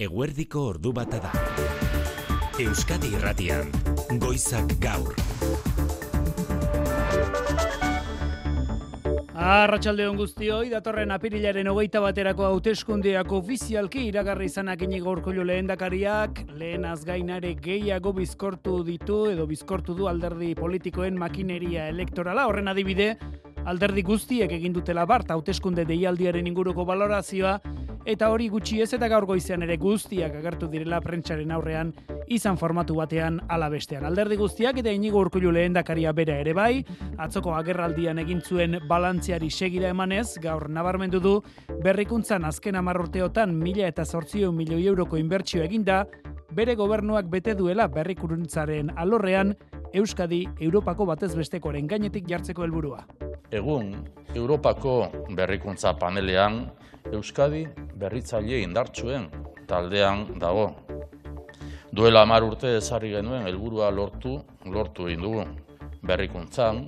Eguerdiko ordu bata da. Euskadi Irratian, Goizak Gaur. Arratxalde hon guztioi, datorren apirilaren hogeita baterako hauteskundeak ofizialki iragarri izanak inigo urkullu lehendakariak, lehen azgainare gehiago bizkortu ditu edo bizkortu du alderdi politikoen makineria elektorala, horren adibide, alderdi guztiek egin dutela bart hauteskunde deialdiaren inguruko valorazioa eta hori gutxi ez eta gaur goizean ere guztiak agertu direla prentsaren aurrean izan formatu batean alabestean. Alderdi guztiak eta inigo urkullu lehendakaria bera ere bai, atzoko agerraldian egin zuen balantziari segira emanez, gaur nabarmendu du berrikuntzan azken amarrurteotan mila eta zortzio milioi euroko inbertsio eginda, bere gobernuak bete duela berrikuruntzaren alorrean Euskadi Europako batez bestekoren gainetik jartzeko helburua. Egun, Europako berrikuntza panelean, Euskadi berritzaile indartsuen taldean dago. Duela hamar urte ezarri genuen helburua lortu, lortu egin dugu. Berrikuntzan,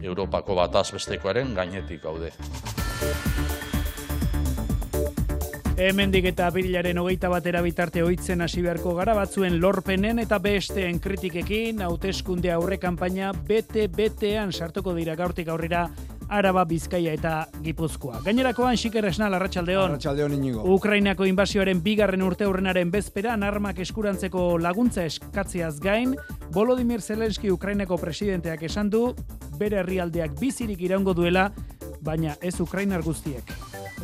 Europako bataz bestekoaren gainetik gaude. Hemendik eta apirilaren hogeita batera bitarte ohitzen hasi beharko gara batzuen lorpenen eta besteen kritikekin hauteskunde aurre kanpaina bete betean sartuko dira gaurtik aurrera Araba, Bizkaia eta Gipuzkoa. Gainerakoan Xiker Esnal Arratsaldeon. Arratsaldeon inigo. Ukrainako inbasioaren bigarren urte urrenaren bezperan armak eskurantzeko laguntza eskatziaz gain, Volodymyr Zelensky Ukrainako presidenteak esan du bere herrialdeak bizirik iraungo duela, baina ez Ukrainar guztiek.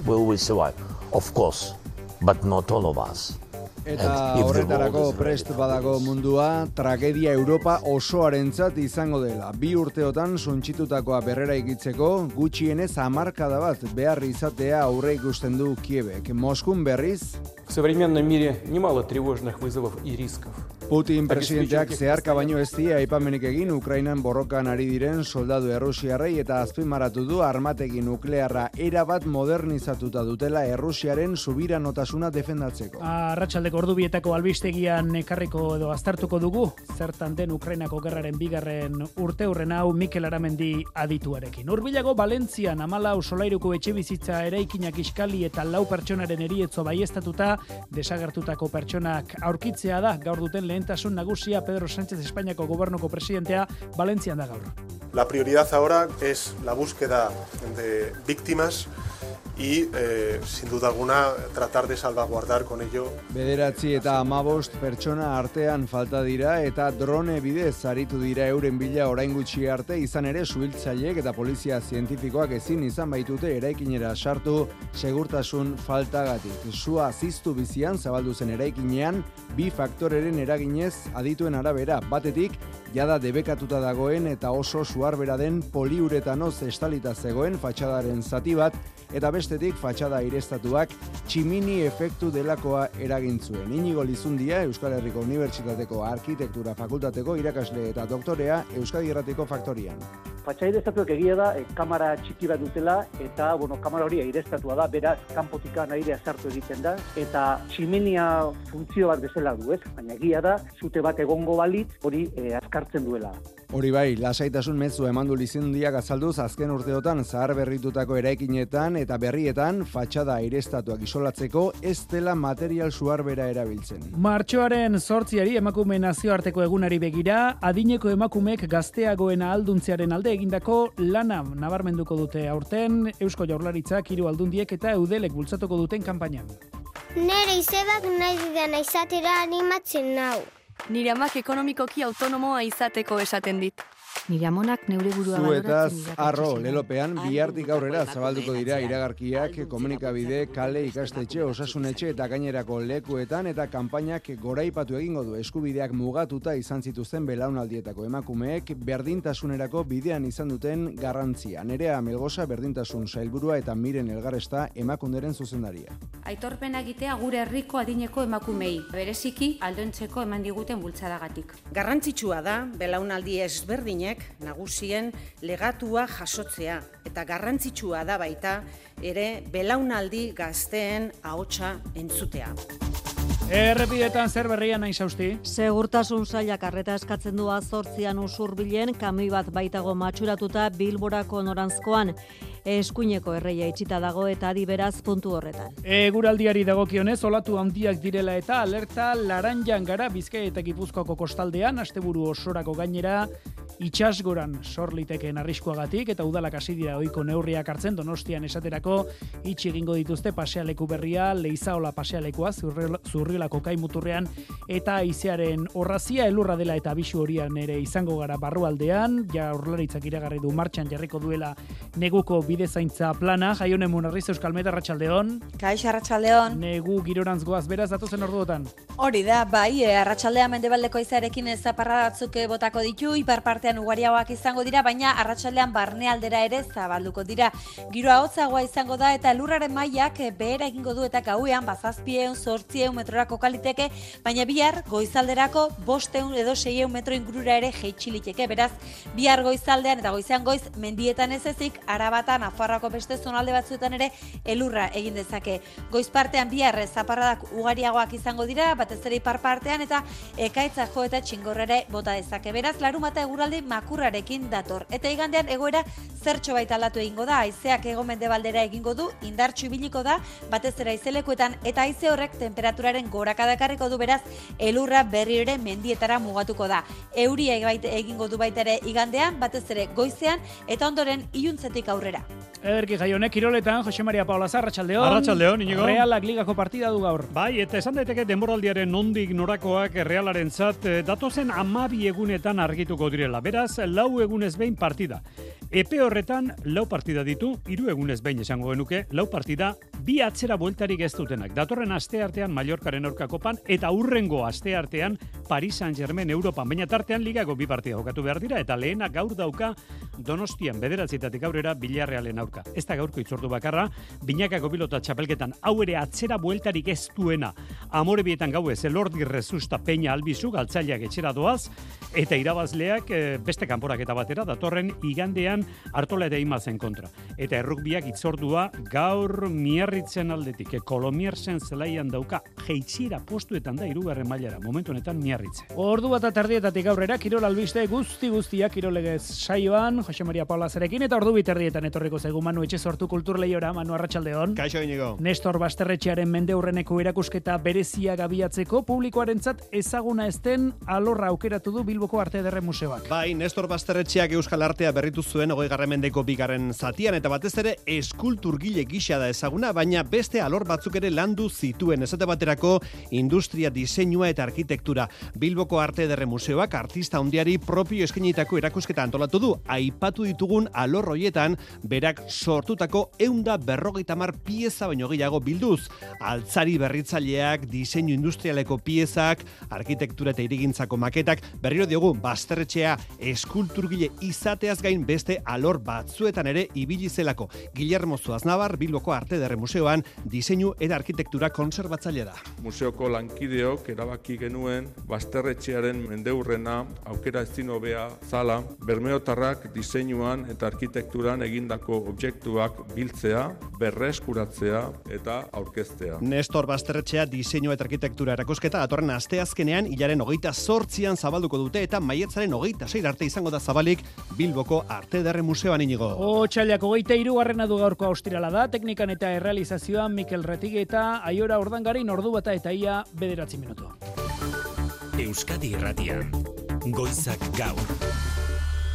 We will survive, of course, but not all of us. Eta And if the horretarako world is prest ready for badago this. mundua, tragedia Europa osoarentzat izango dela. Bi urteotan suntsitutakoa berrera ikitzeko, gutxienez hamarkada bat behar izatea aurre ikusten du Kiebek. Moskun berriz, В современном мире немало тревожных вызовов и рисков. Putin presidenteak zeharka baino ez die aipamenik egin Ukrainan borrokan ari diren soldadu errusiarrei eta azpimarratu du armategi nuklearra erabat modernizatuta dutela Errusiaren subiranotasuna defendatzeko. Arratsaldeko ordubietako albistegian ekarriko edo aztertuko dugu, zertan den Ukrainako gerraren bigarren urte hurren hau Mikel Aramendi adituarekin. Urbilago Valentzian amalau solairuko etxe bizitza eraikinak iskali eta lau pertsonaren erietzo baiestatuta desagertutako pertsonak aurkitzea da gaur duten lehentasun nagusia Pedro Sánchez Espainiako gobernuko presidentea Valentzian da gaur. La prioridad ahora es la búsqueda de víctimas y, eh, sin duda alguna, tratar de salvaguardar con ello. Bederatzi eta amabost pertsona artean falta dira eta drone bidez aritu dira euren bila orain gutxi arte. Izan ere suhiltzaileek eta polizia zientifikoak ezin izan baitute eraikinera sartu segurtasun faltagatik. Sua ziztu bizian zabaldu zen eraikinean bi faktoreren eraginez adituen arabera. Batetik jada debekatuta dagoen eta oso suarbera den poliuretanoz estalita zegoen fatxadaren zati bat eta bestetik fatxada irestatuak tximini efektu delakoa eragin zuen. Inigo Lizundia Euskal Herriko Unibertsitateko Arkitektura Fakultateko irakasle eta doktorea Euskadi Irratiko Faktorian. Fatxaire estatuak egia da, e, kamara txiki bat dutela, eta, bueno, kamara hori airestatua da, beraz, kanpotikan airea sartu egiten da, eta tximinia funtzio bat bezala du, ez? Baina egia da, zute bat egongo balitz, hori e, azkartzen duela. Hori bai, lasaitasun mezu emandu Lizundiak azalduz azken urteotan zahar berritutako eraikinetan eta berrietan fatxada airestatuak isolatzeko ez dela material suarbera erabiltzen. Martxoaren sortziari emakume nazioarteko egunari begira, adineko emakumeek gazteagoen alduntzearen alde egindako lana nabarmenduko dute aurten Eusko Jaurlaritzak hiru aldundiek eta eudelek bultzatuko duten kanpainan. Nere izebak nahi didana izatera animatzen nau. Nire amak ekonomikoki autonomoa izateko esaten dit. Nire amonak neure burua Zuetaz, baloratzen arro, irakatsi zidan. lelopean, bihartik aurrera zabalduko dira iragarkiak, komunikabide, kale, ikastetxe, osasunetxe eta gainerako lekuetan eta kanpainak goraipatu egingo du eskubideak mugatuta izan zituzten belaunaldietako emakumeek berdintasunerako bidean izan duten garrantzia. Nerea Melgosa berdintasun sailburua eta miren elgarresta emakunderen zuzendaria. Aitorpena egitea gure herriko adineko emakumei, bereziki aldontzeko eman diguten bultzadagatik. Garrantzitsua da belaunaldi ezberdinek nagusien legatua jasotzea eta garrantzitsua da baita ere belaunaldi gazteen ahotsa entzutea. Errepidetan zer berrian nahi zausti? Segurtasun sailak arreta eskatzen du azortzian usurbilen, kami bat baitago matxuratuta bilborako norantzkoan eskuineko erreia itxita dago eta adi beraz puntu horretan. Eguraldiari dagokionez olatu handiak direla eta alerta laranjan gara Bizkaia eta Gipuzkoako kostaldean asteburu osorako gainera itxasgoran sor liteken arriskuagatik eta udalak hasi dira ohiko neurriak hartzen Donostian esaterako itxi egingo dituzte pasealeku berria Leizaola pasealekua zurrilako kai muturrean eta izearen orrazia elurra dela eta bisu horian ere izango gara barrualdean ja urlaritzak iragarri du martxan jarriko duela neguko bide zaintza plana, jaionen munarriz Euskal Meta Arratxaldeon. Kaix Arratxaldeon. Negu girorantz goaz, beraz datuzen orduotan. Hori da, bai, e, Arratxaldean mendebaldeko izarekin ez zaparra botako ditu, ipar partean ugariagoak izango dira, baina Arratxaldean barnealdera ere zabalduko dira. Giroa hotzagoa izango da eta lurraren mailak behera egingo du eta gauean bazazpieun, sortzieun metrorako kaliteke, baina bihar goizalderako bosteun edo seieun metro ingurura ere jeitxiliteke, beraz, bihar goizaldean eta goizean goiz mendietan ez ezik, arabatan Nafarroako beste zonalde batzuetan ere elurra egin dezake. Goiz partean bihar zaparradak ugariagoak izango dira, batez ere ipar partean eta ekaitza jo eta txingorrere bota dezake. Beraz, larumata eguraldi makurrarekin dator. Eta igandean egoera zertxo baita aldatu egingo da, aizeak egomende baldera egingo du, indartxu ibiliko da, batez ere aizelekuetan eta aize horrek temperaturaren gorakadakarriko du beraz, elurra berri ere mendietara mugatuko da. Euria egingo du baita ere igandean, batez ere goizean, eta ondoren iuntzetik aurrera. Ederki jaionek, Kiroletan, Jose Maria Paula Zarratxaldeon. Arratxaldeon, inigo. Realak ligako partida du gaur. Bai, eta esan daiteke denboraldiaren nondik norakoak realaren zat, eh, datozen amabi egunetan argituko direla. Beraz, lau egunez behin partida. Epe horretan, lau partida ditu, hiru egunez behin esango genuke, lau partida, bi atzera bueltarik ez dutenak. Datorren aste artean Mallorcaren aurkako pan, eta urrengo aste artean Paris Saint-Germain Europan. Baina tartean ligako bi partida jokatu behar dira, eta lehena gaur dauka Donostian bederatzitatik aurrera Bilarrealen aurka. Ez da gaurko itzordu bakarra, binakako pilota txapelketan hau ere atzera bueltarik ez duena. Amore bietan elordi rezusta peña albizu, galtzaileak etxera doaz, eta irabazleak e, beste kanporak eta batera, datorren igandean hartola eta imazen kontra. Eta errukbiak itzordua gaur miarritzen aldetik, e, kolomierzen zelaian dauka, jeitxira postuetan da irugarren mailara, momentu honetan miarritze. Ordu bat atardietatik aurrera, kirol albiste guzti guztiak kirolegez saioan, Jose Maria Paula zerekin, eta ordu biterdietan etorriko zaigu Manu etxe sortu kultur lehiora, Manu Arratxaldeon. Kaixo inigo. Nestor Basterretxearen mende urreneko erakusketa berezia gabiatzeko publikoarentzat ezaguna ezten alorra aukeratu du Bilboko Arte Ederre Museoak. Bai, Nestor Basterretxeak Euskal Artea berritu zuen ogoi mendeko bigarren zatian eta batez ere eskulturgile gisa da ezaguna, baina beste alor batzuk ere landu zituen esate baterako industria diseinua eta arkitektura. Bilboko Arte Ederre Museoak artista hundiari propio eskenitako erakusketa antolatu du, aipatu ditugun alor hoietan berak sortutako eunda berrogeita mar pieza baino gehiago bilduz. Altzari berritzaileak, diseinu industrialeko piezak, arkitektura eta irigintzako maketak, berriro diogu, basterretxea eskulturgile izateaz gain beste alor batzuetan ere ibili zelako. Guillermo Zuaznabar, Bilboko Arte Derre Museoan, diseinu eta arkitektura konserbatzaile da. Museoko lankideok erabaki genuen basterretxearen mendeurrena aukera ezin hobea zala, bermeotarrak diseinuan eta arkitekturan egindako objektuak biltzea, berreskuratzea eta aurkeztea. Nestor Basterretxea diseinu eta arkitektura erakusketa datorren asteazkenean hilaren hogeita sortzian zabalduko dute eta maietzaren hogeita seir arte izango da zabalik Bilboko Arte Derre Museoan inigo. O txaliak hogeita irugarrena du gaurko austirala da, teknikan eta errealizazioan Mikel Retige eta Aiora Ordangarin ordu bata eta ia bederatzi minutu. Euskadi Irratian, Goizak Gaur.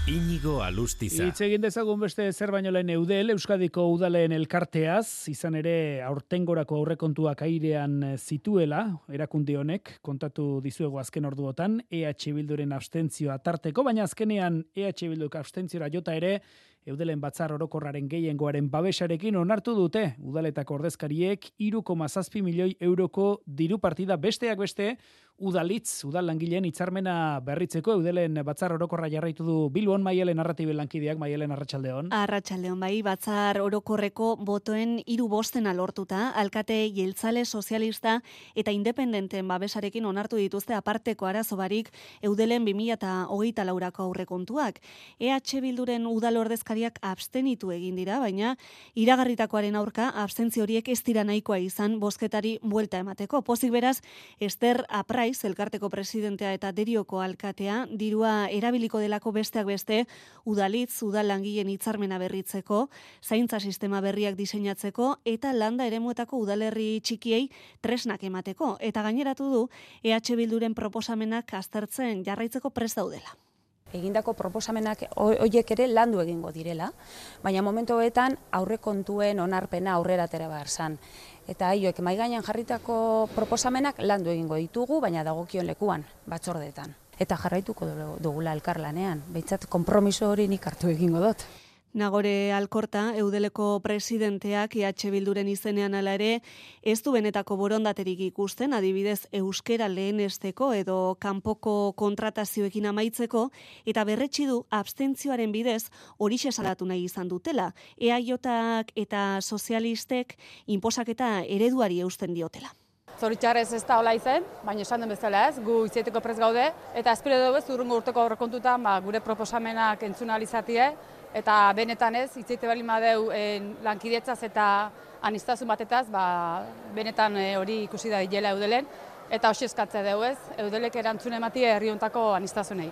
Inigo Alustiza. Itz egin dezagun beste zer baino lehen eudel, Euskadiko udaleen elkarteaz, izan ere aurtengorako aurrekontuak airean zituela, erakundi honek, kontatu dizuego azken orduotan, EH Bilduren abstentzioa tarteko, baina azkenean EH Bilduk abstentziora jota ere, Eudelen batzar orokorraren gehiengoaren babesarekin onartu dute. Udaletako ordezkariek 3,7 milioi euroko diru partida besteak beste udalitz, udal langileen hitzarmena berritzeko eudelen batzar orokorra jarraitu du Bilbon Maialen narratibe lankideak Maialen Arratsaldeon. Arratsaldeon bai, batzar orokorreko botoen hiru bosten alortuta, alkate jeltzale sozialista eta independenten babesarekin onartu dituzte aparteko arazo barik eudelen 2024 laurako aurrekontuak. EH Bilduren udal ordezkariak abstenitu egin dira, baina iragarritakoaren aurka abstentzio horiek ez dira nahikoa izan bozketari buelta emateko. Pozik beraz, Ester Apraiz, elkarteko presidentea eta derioko alkatea, dirua erabiliko delako besteak beste, udalitz, udal langileen hitzarmena berritzeko, zaintza sistema berriak diseinatzeko, eta landa eremuetako udalerri txikiei tresnak emateko. Eta gaineratu du, EH Bilduren proposamenak aztertzen jarraitzeko prest daudela egindako proposamenak hoiek ere landu egingo direla, baina momentu hoetan aurrekontuen onarpena aurrera atera behar zan eta aioek mai gainean jarritako proposamenak landu egingo ditugu, baina dagokion lekuan batzordeetan. Eta jarraituko dugula elkarlanean, behintzat konpromiso hori nik hartu egingo dut. Nagore Alkorta, Eudeleko presidenteak IH Bilduren izenean ala ere, ez du benetako borondaterik ikusten, adibidez Euskera lehenesteko edo kanpoko kontratazioekin amaitzeko, eta berretsi du abstentzioaren bidez hori salatu nahi izan dutela. EAJak eta sozialistek inposaketa ereduari eusten diotela. Zoritxarrez ez da hola izen, baina esan den bezala ez, gu itzieteko prez gaude, eta espero dugu ez, urrungo urteko aurrekontutan ba, gure proposamenak entzunalizatie, eta benetan ez, itzeite bali madeu en, lankidietzaz eta anistazun batetaz, ba, benetan eh, hori ikusi da hilela eudelen, eta hoxe eskatze dugu ez, eudelek erantzun ematie herri hontako anistazunei.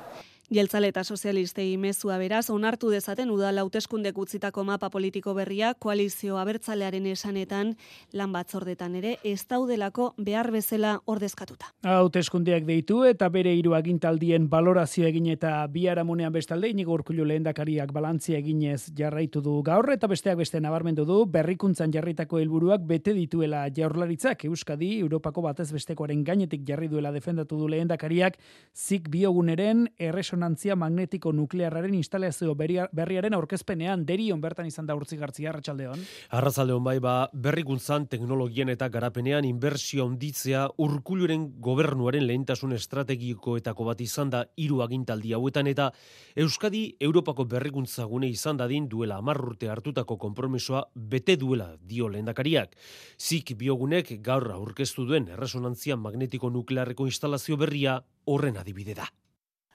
Jeltzale eta sozialistei mezua beraz, onartu dezaten udal hauteskundek utzitako mapa politiko berria, koalizio abertzalearen esanetan, lan batzordetan ere, ez daudelako behar bezala ordezkatuta. Hauteskundeak deitu eta bere hiru agintaldien balorazio egin eta biharamunean bestalde, inigo urkulu lehendakariak balantzia eginez jarraitu du gaur, eta besteak beste nabarmendu du, berrikuntzan jarritako helburuak bete dituela jaurlaritzak, Euskadi, Europako batez bestekoaren gainetik jarri duela defendatu du lehendakariak, zik bioguneren erreson erresonantzia magnetiko nuklearraren instalazio berriaren aurkezpenean derion bertan izan da urtzi gartzia arratsaldeon. Arratsaldeon bai ba berrikuntzan teknologien eta garapenean inbertsio handitzea urkuluren gobernuaren lehentasun estrategikoetako bat izan da hiru agintaldi hauetan eta Euskadi Europako berrikuntza gune izan dadin duela 10 urte hartutako konpromisoa bete duela dio lehendakariak. Zik biogunek gaur aurkeztu duen erresonantzia magnetiko nuklearreko instalazio berria horren adibide da.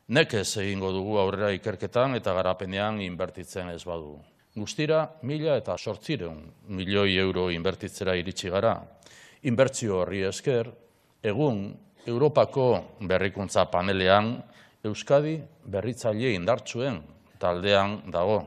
Nekez egingo dugu aurrera ikerketan eta garapenean inbertitzen ez badu. Guztira, mila eta sortzireun milioi euro inbertitzera iritsi gara. Inbertzio horri esker, egun Europako berrikuntza panelean Euskadi berritzaile indartsuen taldean dago.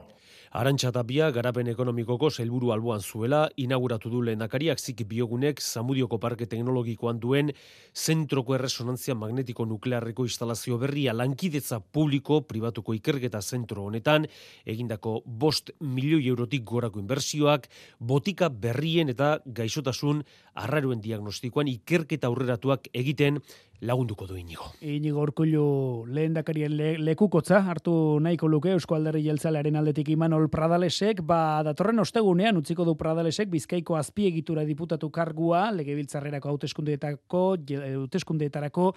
Arantxa tapia, garapen ekonomikoko helburu alboan zuela, inauguratu du lehendakariak zik biogunek Zamudioko Parke Teknologikoan duen zentroko erresonantzia magnetiko nuklearreko instalazio berria lankidetza publiko pribatuko ikerketa zentro honetan, egindako bost milioi eurotik gorako inbersioak, botika berrien eta gaixotasun arraruen diagnostikoan ikerketa aurreratuak egiten lagunduko du inigo. Inigo orkullu lehen dakarien le, lekukotza, hartu nahiko luke Eusko Alderri Jeltzalearen aldetik Imanol Pradalesek, ba datorren ostegunean utziko du Pradalesek Bizkaiko azpiegitura diputatu kargua, legebiltzarrerako hauteskundeetako, hauteskundeetarako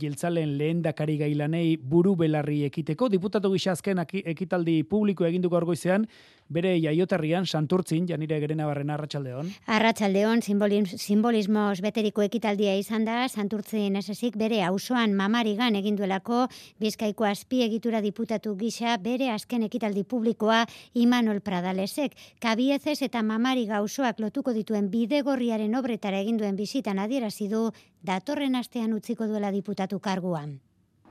jeltzalen lehen dakari gailanei buru belarri ekiteko, diputatu gisa azken ekitaldi publiko eginduko argoizean, bere jaioterrian santurtzin, janire gerena barren arratsaldeon. Arratsaldeon simbolismoz beteriko ekitaldia izan da, santurtzin esesik bere auzoan mamarigan eginduelako bizkaiko azpi egitura diputatu gisa bere azken ekitaldi publikoa Imanol Pradalesek. Kabiezez eta mamari gauzoak lotuko dituen bidegorriaren obretara eginduen bizitan adierazi du datorren astean utziko duela diputatu karguan.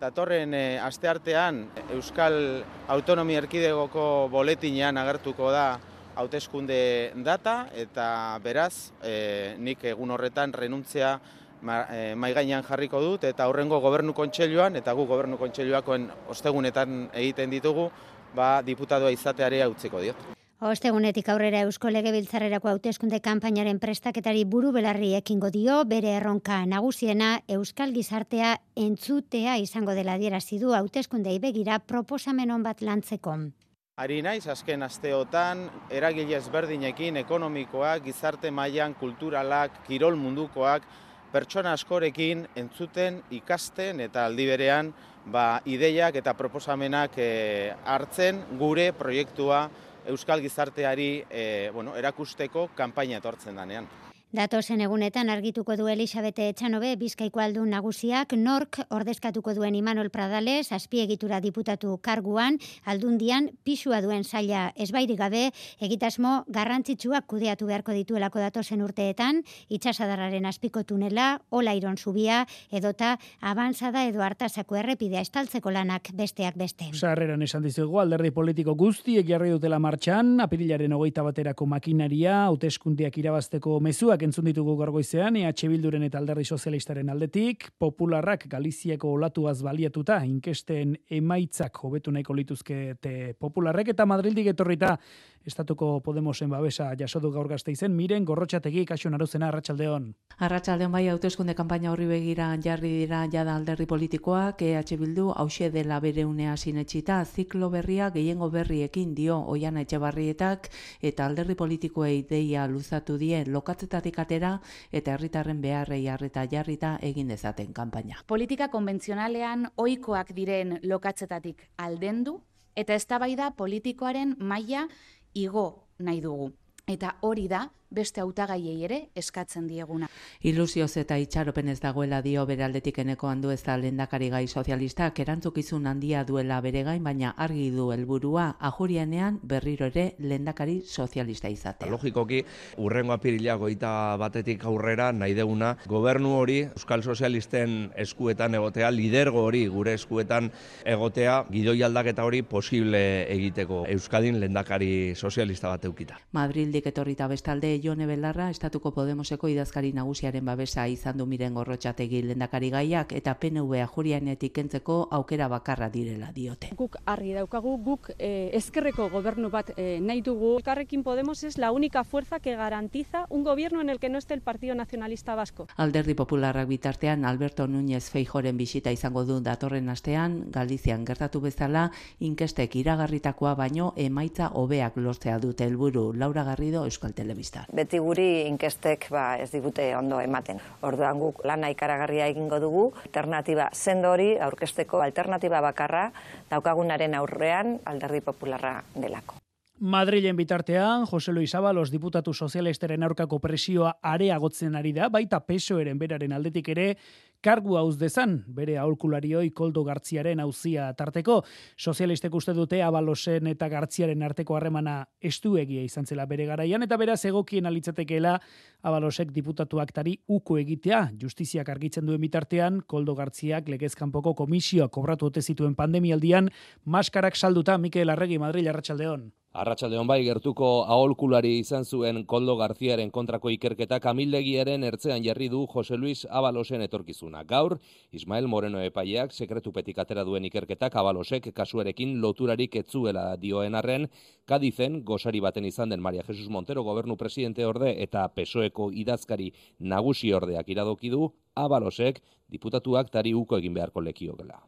Datorren e, asteartean Euskal Autonomia Erkidegoko boletinean agertuko da hauteskunde data eta beraz e, nik egun horretan renuntzia ma, e, maigainan jarriko dut eta horrengo gobernu kontseiluan eta gu gobernu kontseiluakoen ostegunetan egiten ditugu ba diputadoa izatearea utziko diot. Ostegunetik aurrera Eusko Legebiltzarrerako hauteskunde kanpainaren prestaketari buru belarri ekingo dio, bere erronka nagusiena Euskal Gizartea entzutea izango dela dierazi du hauteskundei begira proposamen on bat lantzeko. Ari naiz azken asteotan eragile ezberdinekin ekonomikoak, gizarte mailan kulturalak, kirol mundukoak pertsona askorekin entzuten, ikasten eta aldi berean ba, ideiak eta proposamenak e, hartzen gure proiektua Euskal Gizarteari e, bueno, erakusteko kanpaina etortzen danean. Datozen egunetan argituko du Elisabete Etxanobe Bizkaiko aldun nagusiak nork ordezkatuko duen Imanol Pradales azpiegitura diputatu karguan aldundian pisua duen saila ezbairik gabe egitasmo garrantzitsuak kudeatu beharko dituelako datozen urteetan itsasadarraren azpiko tunela Olairon zubia edota avanzada edo hartasako errepidea estaltzeko lanak besteak beste. Sarreran esan dizugu alderdi politiko guztiek jarri dutela martxan apirilaren hogeita baterako makinaria hauteskundiak irabazteko mezuak Hitzak entzun ditugu gorgoizean, EH Bilduren eta alderri sozialistaren aldetik, popularrak Galiziako olatuaz baliatuta, inkesten emaitzak hobetu nahiko lituzkete popularrek eta Madrildik etorrita Estatuko Podemosen babesa jasodu gaur gazte izen, miren gorrotxategi kaso naruzena Arratxaldeon. Arratxaldeon bai hauteskunde kanpaina horri begira jarri dira jada alderri politikoak, EH Bildu hause dela bere unea sinetxita, ziklo berria gehiengo berriekin dio oian etxebarrietak eta alderri politikoei deia luzatu die lokatzetatik atera eta herritarren beharrei harreta jarrita egin dezaten kanpaina. Politika konbentzionalean ohikoak diren lokatzetatik aldendu eta eztabaida politikoaren maila igo nahi dugu. Eta hori da, beste hautagaiei ere eskatzen dieguna. Ilusioz eta itxaropen ez dagoela dio beraldetik eneko handu ez da lendakari gai sozialistak erantzukizun handia duela bere gain, baina argi du helburua ajurianean berriro ere lendakari sozialista izatea. Logikoki, urrengo apirila goita batetik aurrera nahi deguna, gobernu hori Euskal Sozialisten eskuetan egotea, lidergo hori gure eskuetan egotea, gidoi aldaketa hori posible egiteko Euskadin lendakari sozialista bat eukita. Madrildik etorrita bestalde Jone Belarra, Estatuko Podemoseko idazkari nagusiaren babesa izan du miren gorrotxategi lendakari gaiak eta PNV ajurianetik kentzeko aukera bakarra direla diote. Guk argi daukagu, guk eh, ezkerreko gobernu bat eh, nahi dugu. Elkarrekin Podemos es la única fuerza que garantiza un gobierno en el que no esté el Partido Nacionalista Vasco. Alderdi Popularrak bitartean Alberto Núñez Feijoren bisita izango du datorren astean, Galizian gertatu bezala, inkestek iragarritakoa baino emaitza hobeak lortzea dute helburu Laura Garrido Euskal Telebistar beti guri inkestek ba, ez digute ondo ematen. Orduan guk lana ikaragarria egingo dugu, alternatiba sendo hori aurkesteko alternatiba bakarra daukagunaren aurrean alderdi popularra delako. Madrilen bitartean, Jose Luis Abalos diputatu sozialisteren aurkako presioa areagotzen ari da, baita pesoeren beraren aldetik ere, kargu hauz dezan, bere aholkularioi koldo gartziaren hauzia tarteko. Sozialistek uste dute abalosen eta gartziaren arteko harremana estuegia izan zela bere garaian, eta beraz egokien alitzatekeela abalosek diputatuak tari uko egitea. Justiziak argitzen duen bitartean, koldo gartziak legezkanpoko komisioa kobratu ote zituen pandemialdian, maskarak salduta Mikel Arregi Madrid Arratsaldeon. Arratxalde bai gertuko aholkulari izan zuen Koldo Garziaren kontrako ikerketa kamildegiaren ertzean jarri du Jose Luis Abalosen etorkizuna. Gaur, Ismael Moreno epaileak sekretupetik atera duen ikerketak Abalosek kasuarekin loturarik etzuela dioen arren, kadizen gosari baten izan den Maria Jesus Montero gobernu presidente orde eta pesoeko idazkari nagusi ordeak iradoki du Abalosek diputatuak tari uko egin beharko lekiokela.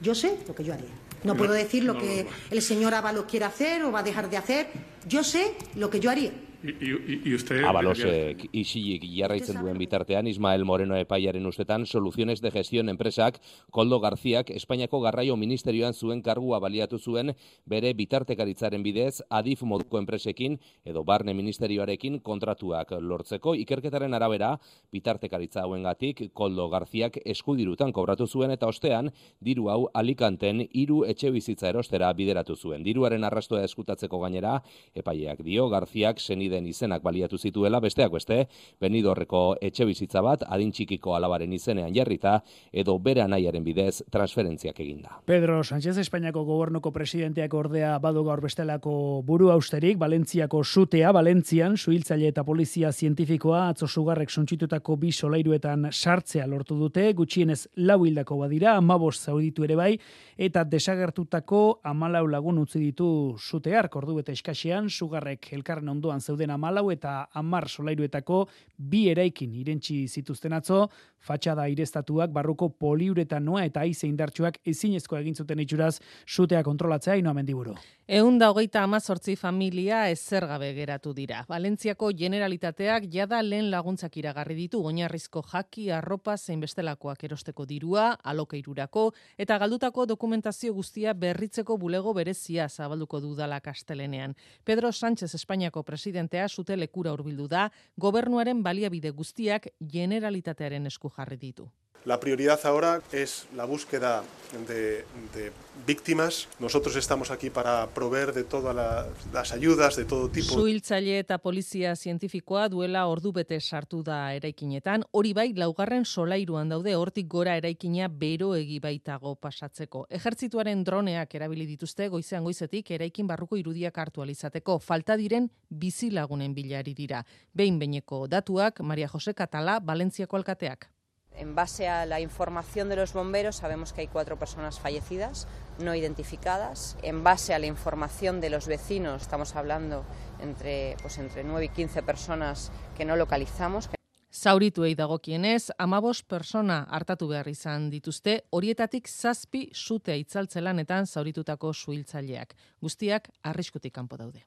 Yo sé lo que yo haría. No puedo decir lo que el señor Ábalos quiere hacer o va a dejar de hacer. Yo sé lo que yo haría. Y, usted... Abalosek isilik jarraitzen duen bitartean, Ismael Moreno epaiaren ustetan, soluziones de gestión enpresak, Koldo Garziak, Espainiako garraio ministerioan zuen kargua baliatu zuen, bere bitartekaritzaren bidez, adif moduko enpresekin, edo barne ministerioarekin kontratuak lortzeko, ikerketaren arabera, bitartekaritza hauen gatik, Koldo Garziak eskudirutan kobratu zuen, eta ostean, diru hau alikanten hiru etxe bizitza erostera bideratu zuen. Diruaren arrastua eskutatzeko gainera, epaileak dio, Garziak seni den izenak baliatu zituela, besteak beste, benidorreko etxe bizitza bat, adin txikiko alabaren izenean jarrita, edo bere anaiaren bidez transferentziak eginda. Pedro Sánchez Espainiako gobernuko presidenteak ordea badu gaur bestelako buru austerik, Valentziako sutea, Valentzian, suhiltzaile eta polizia zientifikoa, atzo sugarrek suntsitutako bi solairuetan sartzea lortu dute, gutxienez lau hildako badira, amabos zauditu ere bai, eta desagertutako amalau lagun utzi ditu sutear, kordu eta eskaxean, sugarrek elkarren ondoan zauditu dauden amalau eta amar solairuetako bi eraikin irentxi zituzten atzo, fatxada irestatuak barruko poliuretanoa eta aize indartsuak ezinezko egin zuten itxuraz sutea kontrolatzea inoa mendiburu. Eun da hogeita amazortzi familia ezer gabe geratu dira. Valentziako generalitateak jada lehen laguntzak iragarri ditu oinarrizko jaki, arropa, zein bestelakoak erosteko dirua, alokeirurako, eta galdutako dokumentazio guztia berritzeko bulego berezia zabalduko dudala kastelenean. Pedro Sánchez Espainiako presidentea zute lekura urbildu da, gobernuaren baliabide guztiak generalitatearen esku jarri ditu. La prioridad ahora es la búsqueda de, de víctimas. Nosotros estamos aquí para proveer de todas la, las ayudas de todo tipo. Suhiltzaile eta polizia zientifikoa duela ordu bete sartu da eraikinetan, hori bai laugarren solairuan daude hortik gora eraikina bero egi baitago pasatzeko. Ejertzituaren droneak erabili dituzte goizean goizetik eraikin barruko irudiak hartu alizateko. Falta diren bizi lagunen bilari dira. Behin beineko datuak Maria Jose Katala, Valentziako alkateak. En base a la información de los bomberos sabemos que hay cuatro personas fallecidas, no identificadas. En base a la información de los vecinos, estamos hablando entre, pues entre 9 y 15 personas que no localizamos. Zaurituei dagokienez, amabos persona hartatu behar izan dituzte, horietatik zazpi sute itzaltzelanetan zauritutako suhiltzaileak. Guztiak arriskutik kanpo daude.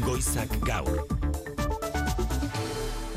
Goizak gaur.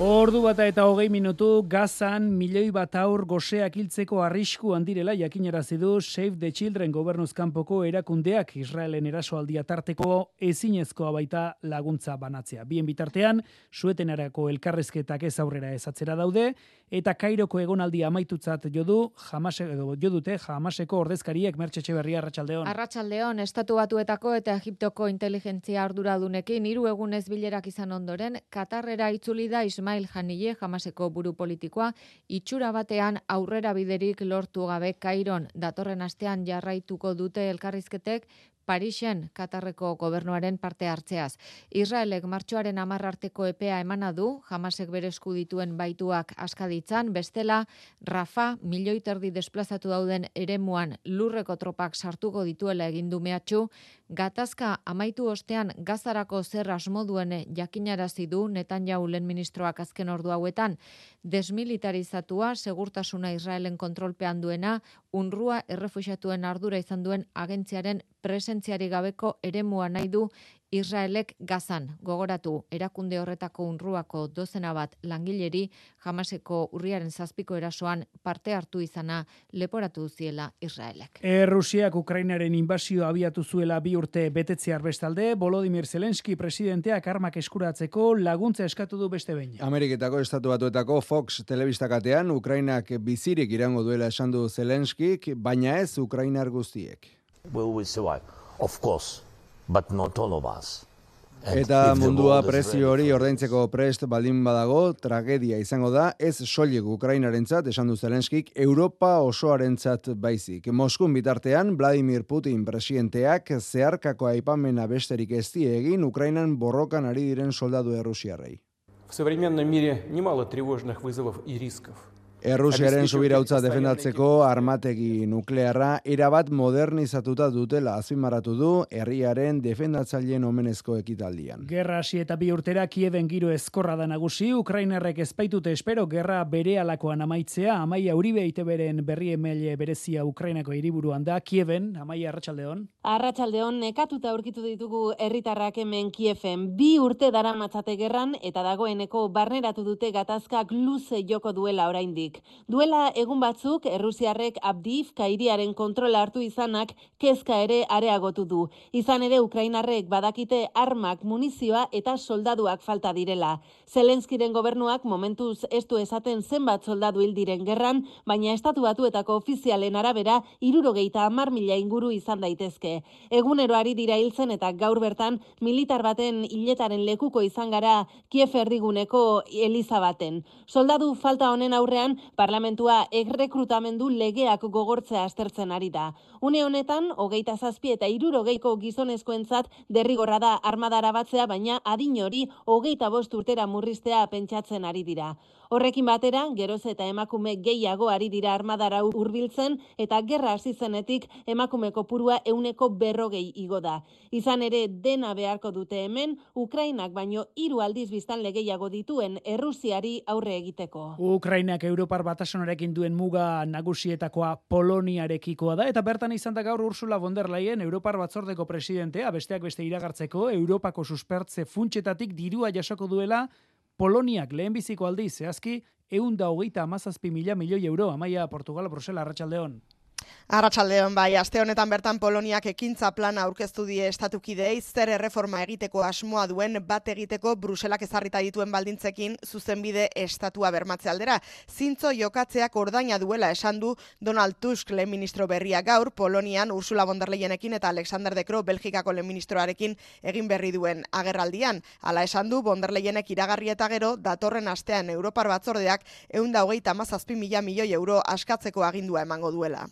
Ordu bata eta hogei minutu gazan milioi bat aur goseak hiltzeko arrisku handirela jakinarazi du Save the Children gobernuzkanpoko erakundeak Israelen erasoaldia tarteko ezinezkoa baita laguntza banatzea. Bien bitartean, suetenarako elkarrezketak ez aurrera ezatzera daude, eta Kairoko egonaldi amaitutzat jodu, jamase, edo, jodute jamaseko ordezkariek mertxetxe berria Arratxaldeon. Arratxaldeon, estatu batuetako eta Egiptoko inteligentzia arduradunekin hiru egunez bilerak izan ondoren, Katarrera itzuli da Ismail Janile jamaseko buru politikoa, itxura batean aurrera biderik lortu gabe Kairon. Datorren astean jarraituko dute elkarrizketek Parisen Katarreko gobernuaren parte hartzeaz. Israelek martxoaren amar arteko epea emana du, jamasek bere esku dituen baituak askaditzan, bestela Rafa milioi terdi desplazatu dauden eremuan lurreko tropak sartuko dituela egindu mehatxu, gatazka amaitu ostean gazarako zer asmoduen jakinarazi du netan jaulen ministroak azken ordu hauetan, desmilitarizatua segurtasuna Israelen kontrolpean duena, unrua errefuxatuen ardura izan duen agentziaren presentziari gabeko eremua nahi du Israelek gazan gogoratu erakunde horretako unruako dozena bat langileri jamaseko urriaren zazpiko erasoan parte hartu izana leporatu ziela Israelek. Errusiak Ukrainaren inbazio abiatu zuela bi urte betetze arbestalde, Volodymyr Zelensky presidenteak armak eskuratzeko laguntza eskatu du beste behin. Ameriketako estatu batuetako Fox telebistakatean Ukrainak bizirik irango duela esan du Zelenskik, baina ez Ukrainar guztiek. Will we survive? Of course but not all of us. Eta mundua prezio hori ordaintzeko prest baldin badago, tragedia izango da, ez soilik Ukrainarentzat esan du Zelenskik, Europa osoarentzat baizik. Moskun bitartean, Vladimir Putin presidenteak zeharkako aipamena besterik ez egin Ukrainan borrokan ari diren soldadu errusiarrei. В современном мире немало тревожных вызовов и рисков. Errusiaren subirautza defendatzeko armategi nuklearra erabat modernizatuta dutela azpimarratu du herriaren defendatzaileen omenezko ekitaldian. Gerra hasi eta bi urtera Kieben giro ezkorra da nagusi, Ukrainarrek espaitute espero gerra bere alakoan amaitzea, Amaia Uribe iteberen berri emaile berezia Ukrainako hiriburuan da, Kieven, Amaia Arratsaldeon. Arratsaldeon nekatuta aurkitu ditugu herritarrak hemen Kieven bi urte dara matzate gerran eta dagoeneko barneratu dute gatazkak luze joko duela oraindik. Duela egun batzuk, Errusiarrek Abdif kairiaren kontrola hartu izanak kezka ere areagotu du. Izan ere Ukrainarrek badakite armak, munizioa eta soldaduak falta direla. Zelenskiren gobernuak momentuz ez du esaten zenbat soldadu hil diren gerran, baina estatu batuetako ofizialen arabera irurogeita amar mila inguru izan daitezke. Egunero ari dira hiltzen eta gaur bertan militar baten hiletaren lekuko izan gara Kiev erdiguneko Eliza baten. Soldadu falta honen aurrean parlamentua errekrutamendu legeak gogortzea astertzen ari da. Une honetan, hogeita zazpi eta irurogeiko gizonezkoentzat derrigorra da armadara batzea, baina adin hori hogeita bost urtera murriztea pentsatzen ari dira. Horrekin batera, geroz eta emakume gehiago ari dira armadara hurbiltzen eta gerra hasi zenetik emakume kopurua euneko berrogei igo da. Izan ere dena beharko dute hemen, Ukrainak baino hiru aldiz biztan legeiago dituen Errusiari aurre egiteko. Ukrainak Europar batasunarekin duen muga nagusietakoa Poloniarekikoa da eta bertan izan da gaur Ursula von der Leyen Europar batzordeko presidentea besteak beste iragartzeko Europako suspertze funtsetatik dirua jasoko duela Poloniak lehenbiziko aldi zehazki eunda hogeita amazazpi mila milioi euro amaia Portugal Brusela Arratxaldeon. Arratxaldeon bai, aste honetan bertan Poloniak ekintza plana aurkeztu die estatukidei zer erreforma egiteko asmoa duen bat egiteko Bruselak ezarrita dituen baldintzekin zuzenbide estatua bermatze aldera. Zintzo jokatzeak ordaina duela esan du Donald Tusk lehen ministro berria gaur Polonian Ursula von der Leyenekin eta Alexander de Croo Belgikako lehen ministroarekin egin berri duen agerraldian. Hala esan du von der Leyenek iragarri eta gero datorren astean Europar batzordeak eunda hogeita mazazpi mila milioi euro askatzeko agindua emango duela.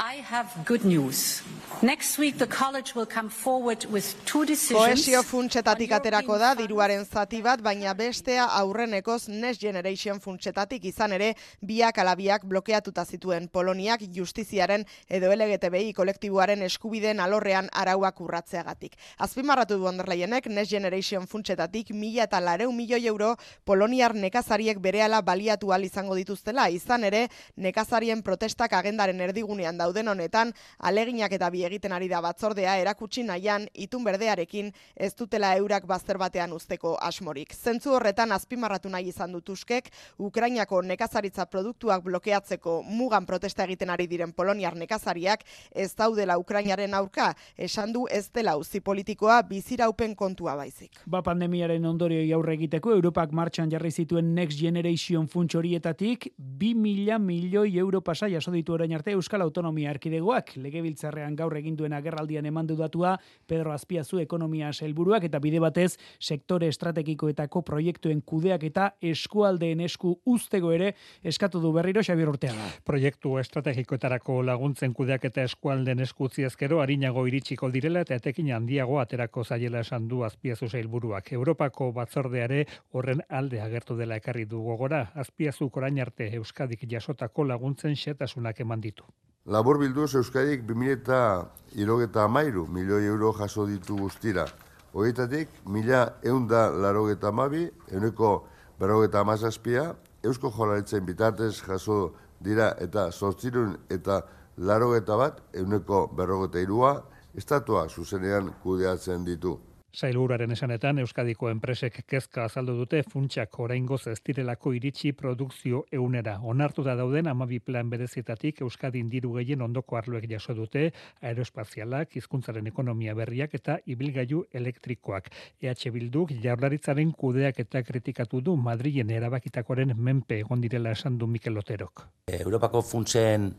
I have good news. Next week the college will come forward with two decisions. Koesio funtsetatik aterako da diruaren zati bat, baina bestea aurrenekoz Next Generation funtsetatik izan ere biak alabiak blokeatuta zituen Poloniak justiziaren edo LGTBI kolektiboaren eskubideen alorrean arauak urratzeagatik. Azpimarratu du onderlaienek Next Generation funtsetatik mila eta lareun milioi euro Poloniar nekazariek berehala baliatu al izango dituztela, izan ere nekazarien protestak agendaren erdigunean da dauden honetan, aleginak eta bi egiten ari da batzordea erakutsi nahian itun berdearekin ez dutela eurak bazter batean usteko asmorik. Zentzu horretan azpimarratu nahi izan dut uskek, Ukrainako nekazaritza produktuak blokeatzeko mugan protesta egiten ari diren Poloniar nekazariak ez daudela Ukrainaren aurka, esan du ez dela uzi politikoa biziraupen kontua baizik. Ba pandemiaren ondorio aurre egiteko Europak martxan jarri zituen Next Generation funts horietatik 2 mila milioi euro pasa jaso ditu orain arte Euskal Autonomia ekonomia erkidegoak legebiltzarrean gaur egin duen agerraldian emandu datua Pedro Azpiazu ekonomia helburuak eta bide batez sektore estrategikoetako proiektuen kudeak eta eskualdeen esku ustego ere eskatu du berriro Xabier Urteaga. Proiektu estrategikoetarako laguntzen kudeak eta eskualden eskutzi ezkero harinago iritsiko direla eta etekin handiago aterako zaiela esan du Azpiazu helburuak. Europako batzordeare horren alde agertu dela ekarri du gogora. Azpiazu korain arte Euskadik jasotako laguntzen xetasunak eman ditu. Labor bilduz Euskadik 2000 amairu milioi euro jaso ditu guztira. Hoietatik, mila eunda larogeta amabi, euneko berrogeta amazazpia, Eusko Jolaritzen bitartez jaso dira eta sortzirun eta larogeta bat, euneko berrogeta irua, estatua zuzenean kudeatzen ditu. Sailburaren esanetan Euskadiko enpresek kezka azaldu dute funtsak oraingoz ez direlako iritsi produkzio eunera. Onartuta dauden amabi plan berezietatik Euskadin diru gehien ondoko arloek jaso dute aerospazialak, hizkuntzaren ekonomia berriak eta ibilgailu elektrikoak. EH Bilduk jaurlaritzaren kudeak eta kritikatu du Madrilen erabakitakoren menpe egon direla esan du Mikel Oterok. Europako funtsen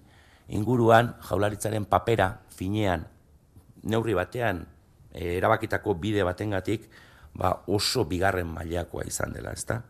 inguruan jaurlaritzaren papera finean neurri batean e, erabakitako bide batengatik ba oso bigarren mailakoa izan dela, ezta?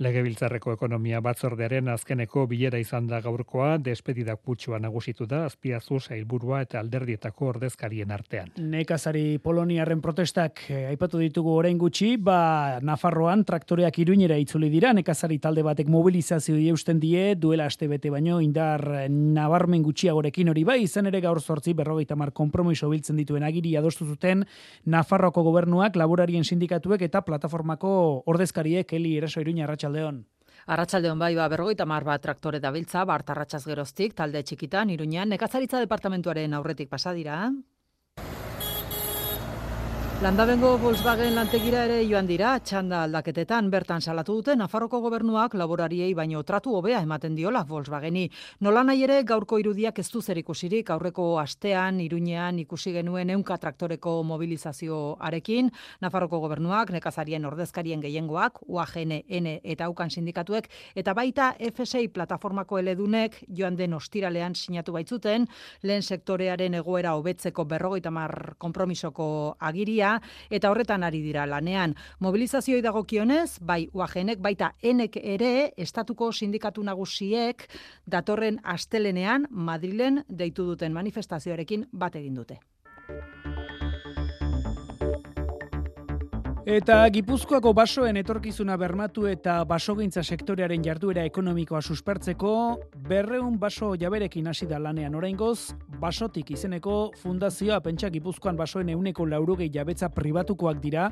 Legebiltzarreko ekonomia batzordearen azkeneko bilera izan da gaurkoa, despedida kutsua nagusitu da, azpiazu sailburua eta alderdietako ordezkarien artean. Nekazari Poloniaren protestak eh, aipatu ditugu orain gutxi, ba Nafarroan traktoreak iruinera itzuli dira, nekazari talde batek mobilizazio eusten die, duela aste bete baino, indar nabarmen gutxiagorekin hori bai, izan ere gaur sortzi berrogeita mar kompromiso biltzen dituen agiri adostu zuten Nafarroko gobernuak, laborarien sindikatuek eta plataformako ordezkariek heli eraso iruina arratsaldeon. Arratsaldeon bai ba berrogeita mar bat traktore dabiltza bart arratsaz geroztik talde txikitan Iruñan nekazaritza departamentuaren aurretik pasa dira. Landabengo Volkswagen lantegira ere joan dira, txanda aldaketetan bertan salatu dute Nafarroko gobernuak laborariei baino tratu hobea ematen diola Volkswageni. Nola nahi ere gaurko irudiak ez du ikusirik aurreko astean Iruñean ikusi genuen ehunka traktoreko mobilizazioarekin Nafarroko gobernuak nekazarien ordezkarien gehiengoak UAGN N eta UKAN sindikatuek eta baita FSI plataformako eledunek joan den ostiralean sinatu baitzuten lehen sektorearen egoera hobetzeko berrogeita mar konpromisoko agiria eta horretan ari dira lanean. Mobilizazioi dagokionez, bai uajenek, baita enek ere, estatuko sindikatu nagusiek datorren astelenean Madrilen deitu duten manifestazioarekin bat egin dute. Eta Gipuzkoako basoen etorkizuna bermatu eta basogintza sektorearen jarduera ekonomikoa suspertzeko berreun baso jaberekin hasi da lanean. Oraingoz, basotik izeneko fundazioa pentsa Gipuzkoan basoen euneko laurogei jabetza pribatukoak dira,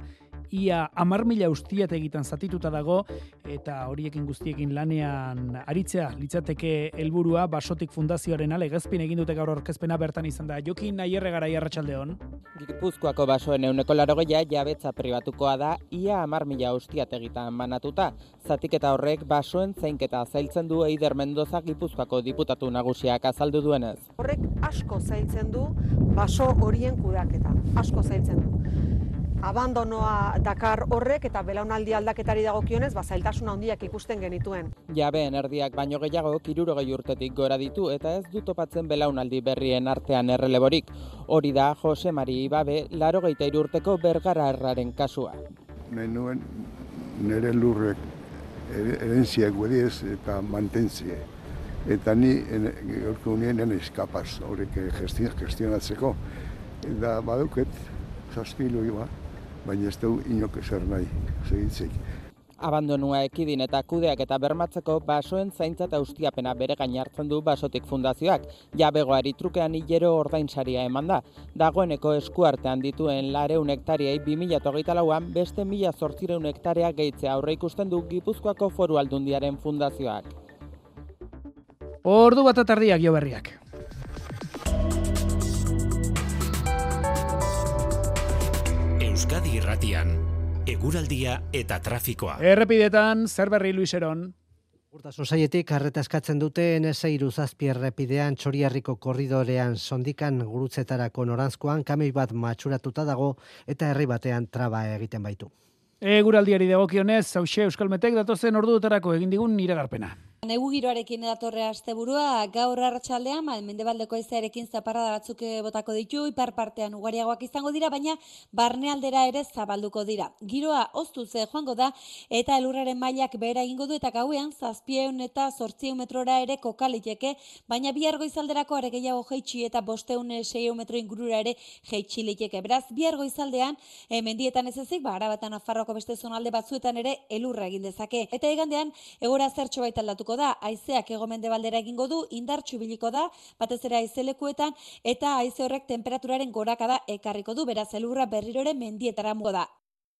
ia amar mila ustiat egiten zatituta dago, eta horiekin guztiekin lanean aritzea litzateke helburua basotik fundazioaren alegazpin egin dute gaur orkezpena bertan izan da. Jokin nahi erregara jarratxaldeon. Gipuzkoako basoen euneko larogeia jabetza pribatukoa da ia amar mila ustiat egiten manatuta. Zatik eta horrek basoen zeinketa zailtzen du Eider Mendoza Gipuzkoako diputatu nagusiak azaldu duenez. Horrek asko zailtzen du baso horien kudaketa. Asko zailtzen du abandonoa dakar horrek eta belaunaldi aldaketari dagokionez ba zailtasun handiak ikusten genituen. Jabeen erdiak baino gehiago 60 urtetik gora ditu eta ez du topatzen belaunaldi berrien artean erreleborik. Hori da Jose Mari Ibabe 83 urteko bergara erraren kasua. Menuen nere lurrek herentziak guediez eta mantentzie. Eta ni gaurko unien eskapaz horrek gestionatzeko. Eta baduket, zazpilu iba, baina ez du inok eser nahi, segitzik. Abandonua ekidin eta kudeak eta bermatzeko basoen zaintza eta ustiapena bere gain hartzen du basotik fundazioak. Jabegoari trukean hilero ordainsaria eman da. Dagoeneko eskuartean dituen lareun hektariai 2008 lauan beste mila zortzireun hektarea gehitzea aurre ikusten du Gipuzkoako foru aldundiaren fundazioak. Ordu bat atardiak jo berriak. Euskadi Irratian, eguraldia eta trafikoa. Errepidetan, zer berri Luiseron? Urta sosaietik harreta eskatzen dute NS iruzazpi errepidean txoriarriko korridorean sondikan gurutzetarako norantzkoan kamei bat matxuratuta dago eta herri batean traba egiten baitu. Eguraldiari dagokionez, hause Euskalmetek datozen orduetarako egin digun iragarpena. Negu giroarekin datorre asteburua gaur arratsaldean mal mendebaldeko haizearekin zaparrada batzuk eh, botako ditu ipar partean ugariagoak izango dira baina barnealdera ere zabalduko dira. Giroa oztu ze joango da eta elurraren mailak behera egingo du eta gauean 700 eta 800 metrora ere kokaliteke baina bihar goizalderako are gehiago jaitsi eta 500 metro ingurura ere jaitsi liteke. Beraz bihar goizaldean e, mendietan ez ezik ba arabatan afarroko beste zonalde batzuetan ere elurra egin dezake. Eta igandean egora zertxo baita aldatu da, haizeak egomende baldera egingo du, indartxu biliko da, batez ere haizelekuetan, eta haize horrek temperaturaren gorakada ekarriko du, beraz elurra berrirore mendietara mugo da.